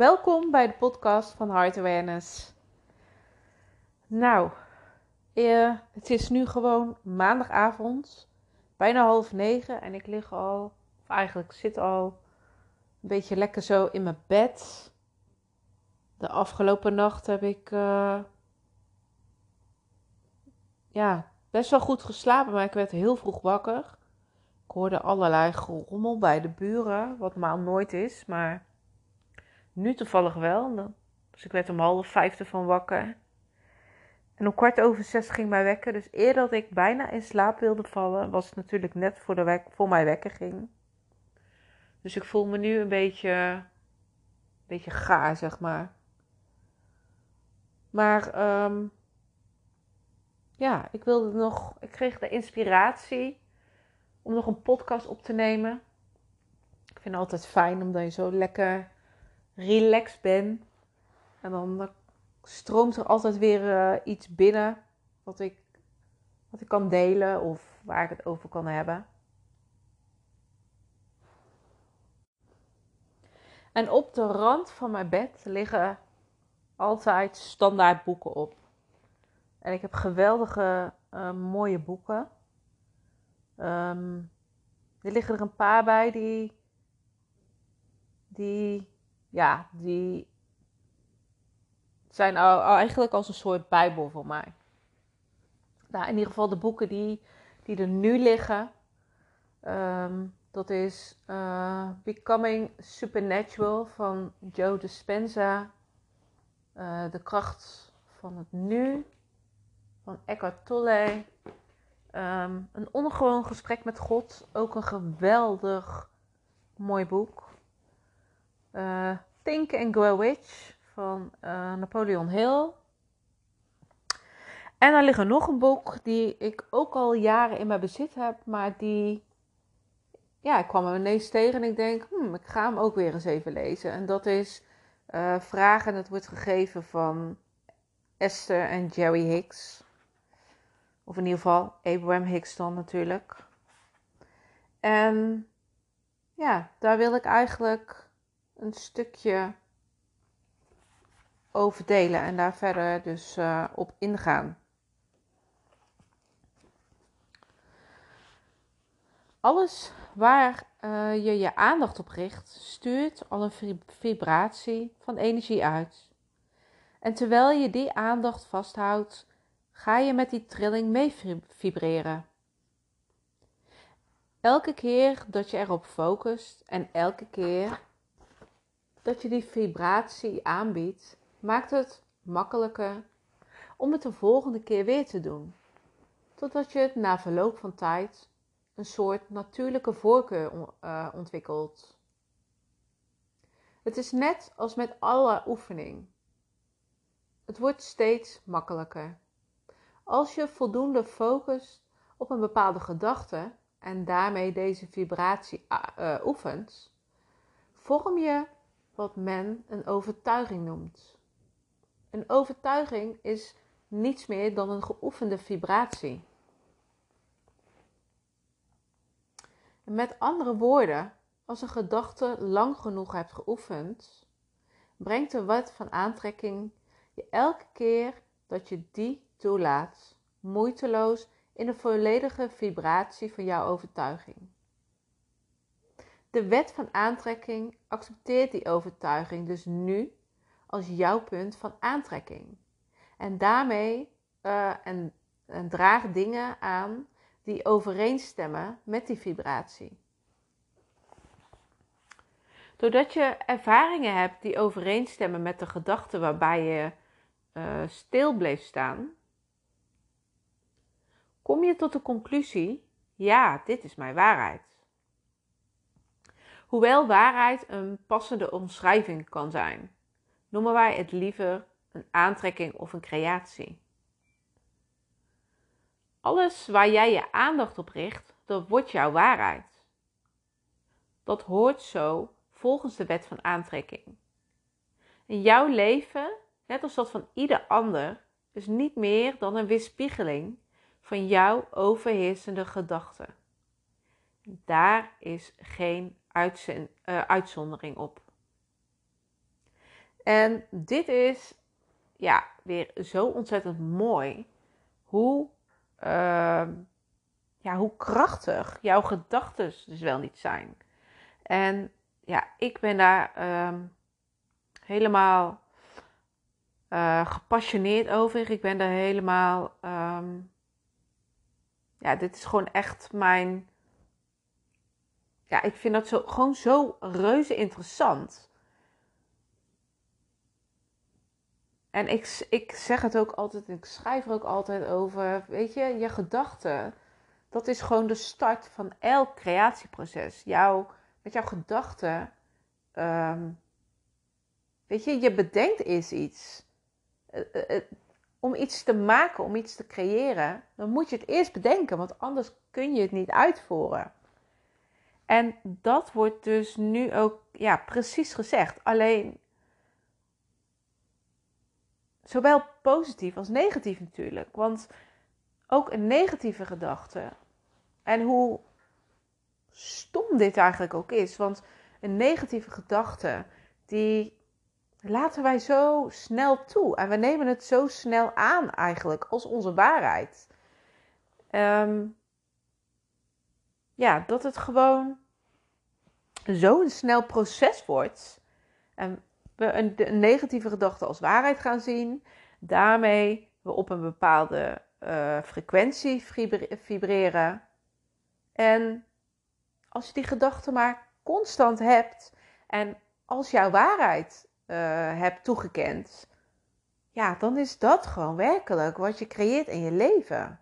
Welkom bij de podcast van Heart Awareness. Nou, eh, het is nu gewoon maandagavond, bijna half negen en ik lig al, of eigenlijk zit al een beetje lekker zo in mijn bed. De afgelopen nacht heb ik uh, ja, best wel goed geslapen, maar ik werd heel vroeg wakker. Ik hoorde allerlei gerommel bij de buren, wat normaal nooit is, maar nu toevallig wel. Dus ik werd om half vijf ervan wakker. En om kwart over zes ging mijn wekker. Dus eerder dat ik bijna in slaap wilde vallen, was het natuurlijk net voor, de wek voor mijn wekker ging. Dus ik voel me nu een beetje, een beetje gaar, zeg maar. Maar um, ja, ik wilde nog. Ik kreeg de inspiratie om nog een podcast op te nemen. Ik vind het altijd fijn omdat je zo lekker relaxed bent. En dan stroomt er altijd weer uh, iets binnen wat ik, wat ik kan delen of waar ik het over kan hebben. En op de rand van mijn bed liggen altijd standaard boeken op. En ik heb geweldige uh, mooie boeken. Um, er liggen er een paar bij die, die, ja, die zijn al, eigenlijk als een soort bijbel voor mij. Nou, in ieder geval de boeken die, die er nu liggen. Um, dat is uh, Becoming Supernatural van Joe Dispenza. Uh, de kracht van het nu van Eckhart Tolle. Um, een ongewoon gesprek met God. Ook een geweldig mooi boek. Uh, Think and Grow Rich van uh, Napoleon Hill. En er ligt er nog een boek die ik ook al jaren in mijn bezit heb, maar die. Ja, ik kwam hem ineens tegen en ik denk, hmm, ik ga hem ook weer eens even lezen. En dat is uh, Vragen, het wordt gegeven van Esther en Jerry Hicks. Of in ieder geval Abraham Hicks dan natuurlijk. En ja, daar wil ik eigenlijk een stukje over delen en daar verder dus uh, op ingaan. Alles waar uh, je je aandacht op richt, stuurt al een vibratie van energie uit. En terwijl je die aandacht vasthoudt, ga je met die trilling mee vibreren. Elke keer dat je erop focust en elke keer dat je die vibratie aanbiedt, maakt het makkelijker om het de volgende keer weer te doen. Totdat je het na verloop van tijd een soort natuurlijke voorkeur uh, ontwikkelt. Het is net als met alle oefening. Het wordt steeds makkelijker. Als je voldoende focust op een bepaalde gedachte en daarmee deze vibratie uh, oefent, vorm je wat men een overtuiging noemt. Een overtuiging is niets meer dan een geoefende vibratie. met andere woorden, als een gedachte lang genoeg hebt geoefend, brengt de wet van aantrekking je elke keer dat je die toelaat, moeiteloos in de volledige vibratie van jouw overtuiging. De wet van aantrekking accepteert die overtuiging dus nu als jouw punt van aantrekking. En daarmee uh, en, draag dingen aan die overeenstemmen met die vibratie. Doordat je ervaringen hebt die overeenstemmen met de gedachte waarbij je uh, stil bleef staan, kom je tot de conclusie: ja, dit is mijn waarheid. Hoewel waarheid een passende omschrijving kan zijn, noemen wij het liever een aantrekking of een creatie. Alles waar jij je aandacht op richt, dat wordt jouw waarheid. Dat hoort zo volgens de wet van aantrekking. Jouw leven, net als dat van ieder ander, is niet meer dan een weerspiegeling van jouw overheersende gedachten. Daar is geen uh, uitzondering op. En dit is ja, weer zo ontzettend mooi hoe, ehm, ja, hoe krachtig jouw gedachten dus wel niet zijn. En ja, ik ben daar ehm, helemaal uh, gepassioneerd over. Ik ben daar helemaal. Ehm, ja, dit is gewoon echt mijn. Ja, ik vind dat zo, gewoon zo reuze interessant. En ik, ik zeg het ook altijd, ik schrijf er ook altijd over. Weet je, je gedachten, dat is gewoon de start van elk creatieproces. Jouw, met jouw gedachten, um, weet je, je bedenkt eens iets. Uh, uh, om iets te maken, om iets te creëren, dan moet je het eerst bedenken, want anders kun je het niet uitvoeren. En dat wordt dus nu ook ja, precies gezegd. Alleen Zowel positief als negatief natuurlijk. Want ook een negatieve gedachte. En hoe stom dit eigenlijk ook is. Want een negatieve gedachte, die laten wij zo snel toe. En we nemen het zo snel aan eigenlijk als onze waarheid. Ehm, ja, dat het gewoon zo'n snel proces wordt. En we een, negatieve gedachte als waarheid gaan zien. Daarmee we op een bepaalde uh, frequentie vibreren. En als je die gedachte maar constant hebt en als jouw waarheid uh, hebt toegekend, ja, dan is dat gewoon werkelijk wat je creëert in je leven.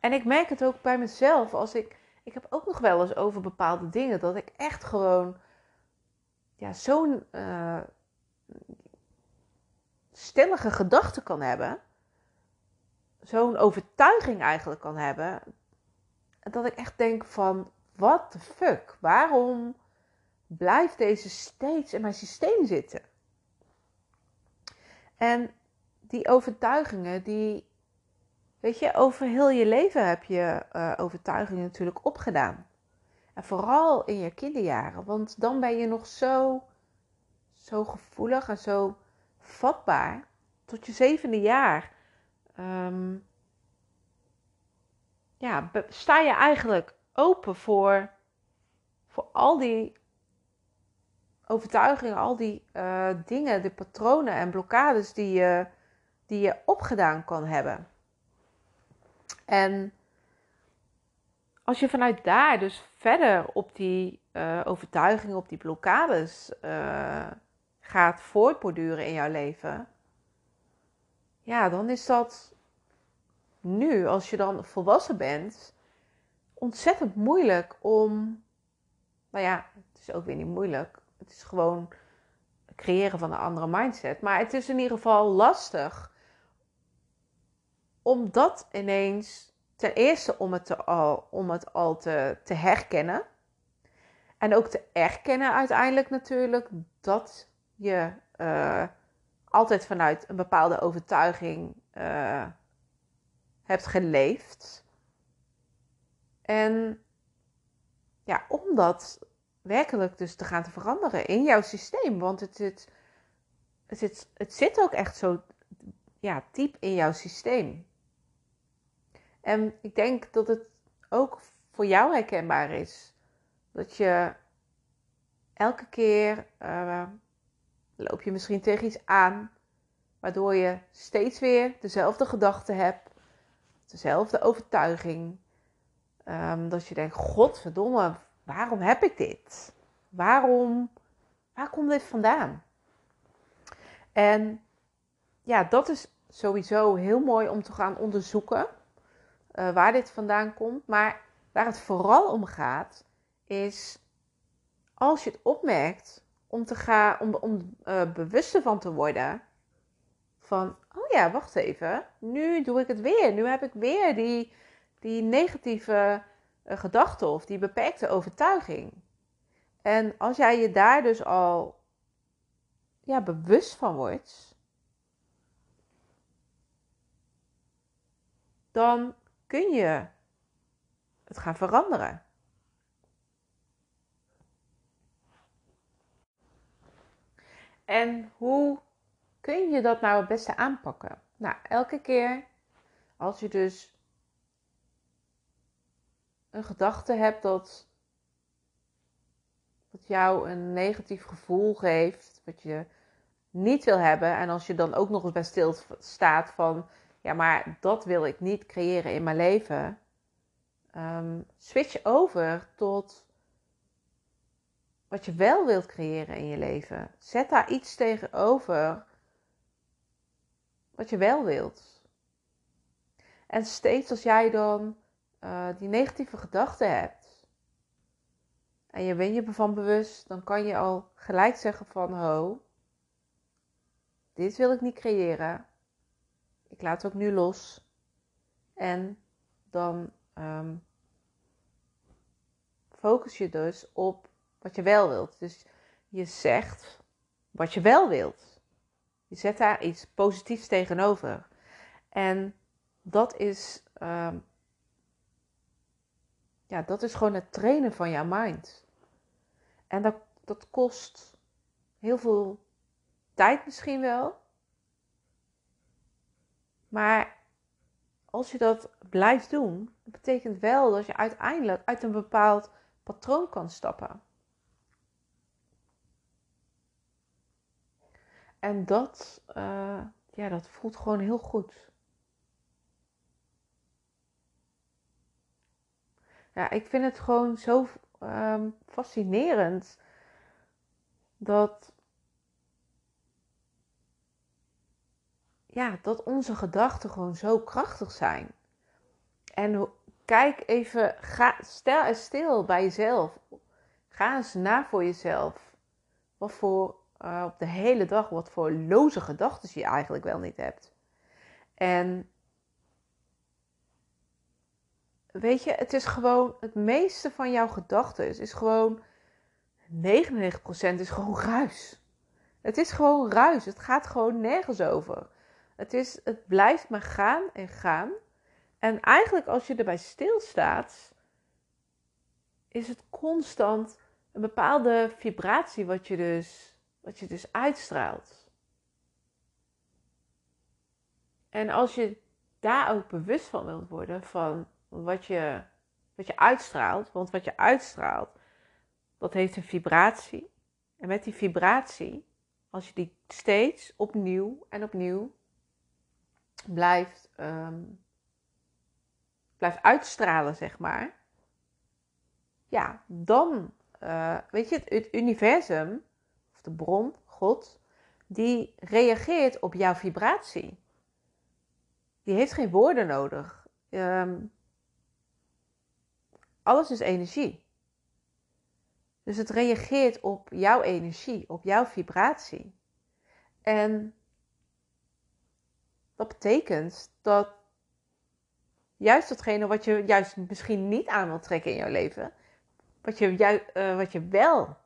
En ik merk het ook bij mezelf als ik. Ik heb ook nog wel eens over bepaalde dingen dat ik echt gewoon ja, zo'n uh, stellige gedachte kan hebben, zo'n overtuiging eigenlijk kan hebben, dat ik echt denk van, what the fuck, waarom blijft deze steeds in mijn systeem zitten? En die overtuigingen, die, weet je, over heel je leven heb je uh, overtuigingen natuurlijk opgedaan. En vooral in je kinderjaren, want dan ben je nog zo, zo gevoelig en zo vatbaar. Tot je zevende jaar um, ja, sta je eigenlijk open voor, voor al die overtuigingen, al die uh, dingen, de patronen en blokkades die je, die je opgedaan kan hebben. En als je vanuit daar dus verder op die uh, overtuigingen, op die blokkades uh, gaat voortborduren in jouw leven, ja, dan is dat nu, als je dan volwassen bent, ontzettend moeilijk om. Nou ja, het is ook weer niet moeilijk. Het is gewoon creëren van een andere mindset. Maar het is in ieder geval lastig om dat ineens ten eerste om het, te al, om het al te, te herkennen. En ook te erkennen uiteindelijk natuurlijk dat je uh, altijd vanuit een bepaalde overtuiging uh, hebt geleefd. En ja, om dat werkelijk dus te gaan te veranderen in jouw systeem. Want het het het zit ook echt zo ja, diep in jouw systeem. En ik denk dat het ook voor jou herkenbaar is. Dat je elke keer uh, loop je misschien tegen iets aan, waardoor je steeds weer dezelfde gedachte hebt, dezelfde overtuiging. Um, dat je denkt, godverdomme, waarom heb ik dit? Waarom, waar komt dit vandaan? En ja, dat is sowieso heel mooi om te gaan onderzoeken uh, waar dit vandaan komt. Maar waar het vooral om gaat, is als je het opmerkt, om, te gaan, om, om uh, bewust ervan te worden. Van, oh ja, wacht even. Nu doe ik het weer. Nu heb ik weer die, die negatieve uh, gedachte of die beperkte overtuiging. En als jij je daar dus al ja, bewust van wordt, dan kun je het gaan veranderen. En hoe kun je dat nou het beste aanpakken? Nou, elke keer als je dus een gedachte hebt dat, dat jou een negatief gevoel geeft, wat je niet wil hebben, en als je dan ook nog eens bij stil staat van, ja, maar dat wil ik niet creëren in mijn leven, um, switch over tot wat je wel wilt creëren in je leven. Zet daar iets tegenover wat je wel wilt. En steeds als jij dan uh, die negatieve gedachten hebt en je bent je ervan bewust, dan kan je al gelijk zeggen van ho, dit wil ik niet creëren. Ik laat ook nu los. En dan um, focus je dus op wat je wel wilt. Dus je zegt wat je wel wilt. Je zet daar iets positiefs tegenover. En dat is, um, ja, dat is gewoon het trainen van jouw mind. En dat, dat kost heel veel tijd misschien wel. Maar als je dat blijft doen, dat betekent wel dat je uiteindelijk uit een bepaald patroon kan stappen. En dat, uh, ja, dat voelt gewoon heel goed. Ja, ik vind het gewoon zo um, fascinerend dat, ja, dat onze gedachten gewoon zo krachtig zijn. En kijk even, ga, stel eens stil bij jezelf. Ga eens na voor jezelf. Wat voor uh, op de hele dag wat voor loze gedachten je eigenlijk wel niet hebt. En weet je, het is gewoon het meeste van jouw gedachten is gewoon 99% is gewoon ruis. Het is gewoon ruis. Het gaat gewoon nergens over. Het, is, het blijft maar gaan en gaan. En eigenlijk als je erbij stilstaat, is het constant een bepaalde vibratie wat je dus wat je dus uitstraalt. En als je daar ook bewust van wilt worden, van wat je, wat je uitstraalt, want wat je uitstraalt, dat heeft een vibratie. En met die vibratie, als je die steeds opnieuw en opnieuw blijft, um, blijft uitstralen, zeg maar. Ja, dan, uh, weet je, het, het universum de bron, God, die reageert op jouw vibratie. Die heeft geen woorden nodig. Ehm, alles is energie. Dus het reageert op jouw energie, op jouw vibratie. En dat betekent dat juist datgene wat je juist misschien niet aan wilt trekken in jouw leven, wat je, uh, wat je wel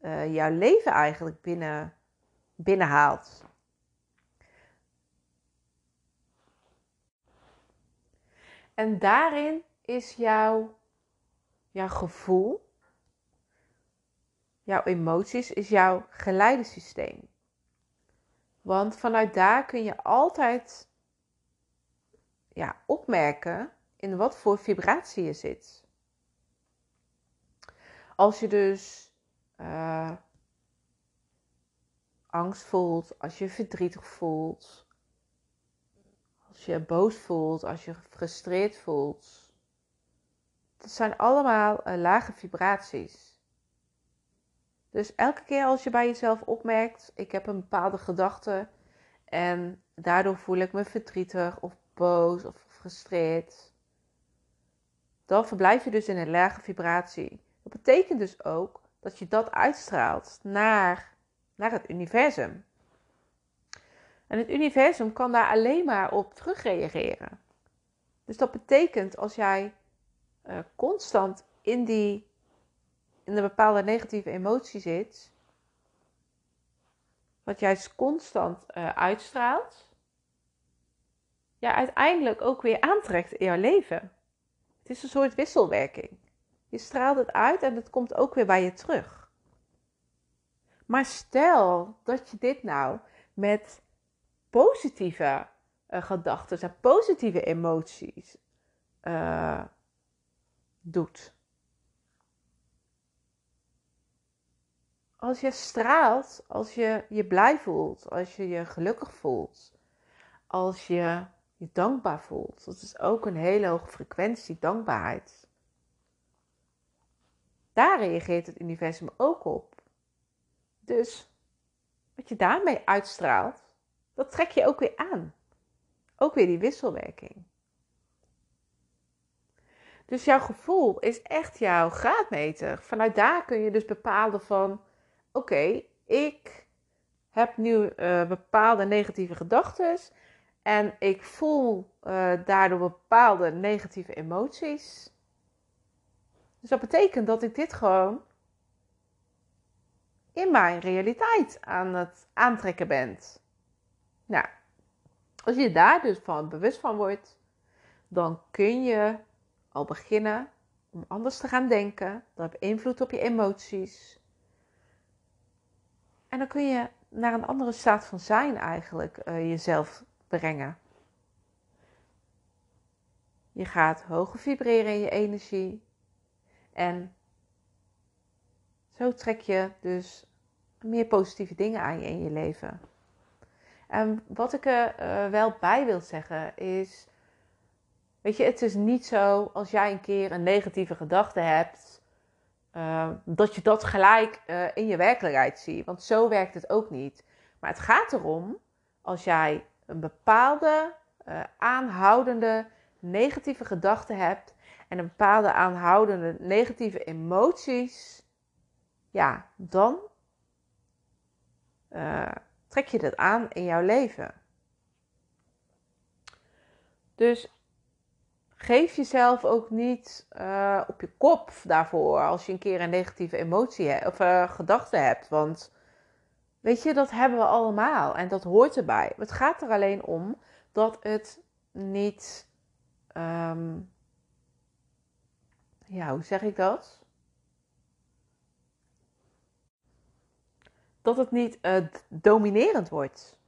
uh, jouw leven eigenlijk binnen, binnenhaalt. En daarin is jouw, jouw gevoel, jouw emoties, is jouw geleidesysteem. Want vanuit daar kun je altijd ja, opmerken in wat voor vibratie je zit. Als je dus uh, angst voelt, als je verdrietig voelt, als je boos voelt, als je gefrustreerd voelt. Dat zijn allemaal uh, lage vibraties. Dus elke keer als je bij jezelf opmerkt, ik heb een bepaalde gedachte en daardoor voel ik me verdrietig of boos of gefrustreerd, dan verblijf je dus in een lage vibratie. Dat betekent dus ook dat je dat uitstraalt naar, naar het universum. En het universum kan daar alleen maar op terugreageren. Dus dat betekent als jij uh, constant in die in een bepaalde negatieve emotie zit, wat juist constant uh, uitstraalt, ja, uiteindelijk ook weer aantrekt in jouw leven. Het is een soort wisselwerking. Je straalt het uit en het komt ook weer bij je terug. Maar stel dat je dit nou met positieve uh, gedachten en positieve emoties uh, doet. Als je straalt, als je je blij voelt, als je je gelukkig voelt, als je je dankbaar voelt. Dat is ook een hele hoge frequentie, dankbaarheid. Daar reageert het universum ook op. Dus wat je daarmee uitstraalt, dat trek je ook weer aan. Ook weer die wisselwerking. Dus jouw gevoel is echt jouw graadmeter. Vanuit daar kun je dus bepalen van, oké, ik heb nu uh, bepaalde negatieve gedachten en ik voel uh, daardoor bepaalde negatieve emoties. Dus dat betekent dat ik dit gewoon in mijn realiteit aan het aantrekken ben. Nou, als je daar dus van bewust van wordt, dan kun je al beginnen om anders te gaan denken. Dat heeft invloed op je emoties. En dan kun je naar een andere staat van zijn eigenlijk uh, jezelf brengen. Je gaat hoger vibreren in je energie. En zo trek je dus meer positieve dingen aan je in je leven. En wat ik er uh, wel bij wil zeggen is. Weet je, het is niet zo als jij een keer een negatieve gedachte hebt. Uh, dat je dat gelijk uh, in je werkelijkheid ziet. Want zo werkt het ook niet. Maar het gaat erom, als jij een bepaalde uh, aanhoudende negatieve gedachte hebt en een bepaalde aanhoudende negatieve emoties, ja, dan trek je dat aan in jouw leven. Dus geef jezelf ook niet uh, op je kop daarvoor als je een keer een negatieve emotie of uh, gedachte hebt. Want Weet je, dat hebben we allemaal en dat hoort erbij. Het gaat er alleen om dat het niet. Um, ja, hoe zeg ik dat? Dat het niet uh, dominerend wordt.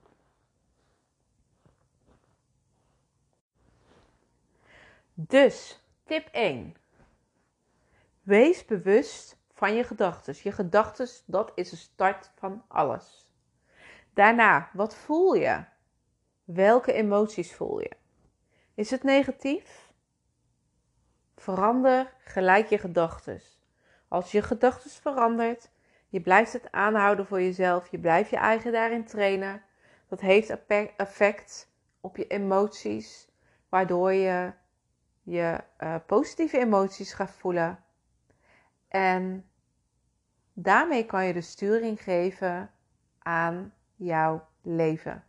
Dus, tip 1. Wees bewust van je gedachten. Je gedachten, dat is de start van alles. Daarna, wat voel je? Welke emoties voel je? Is het negatief? Verander gelijk je gedachten. Als je gedachten verandert, je blijft het aanhouden voor jezelf, je blijft je eigen daarin trainen. Dat heeft effect op je emoties, waardoor je je uh, positieve emoties gaat voelen. En Daarmee kan je de sturing geven aan jouw leven.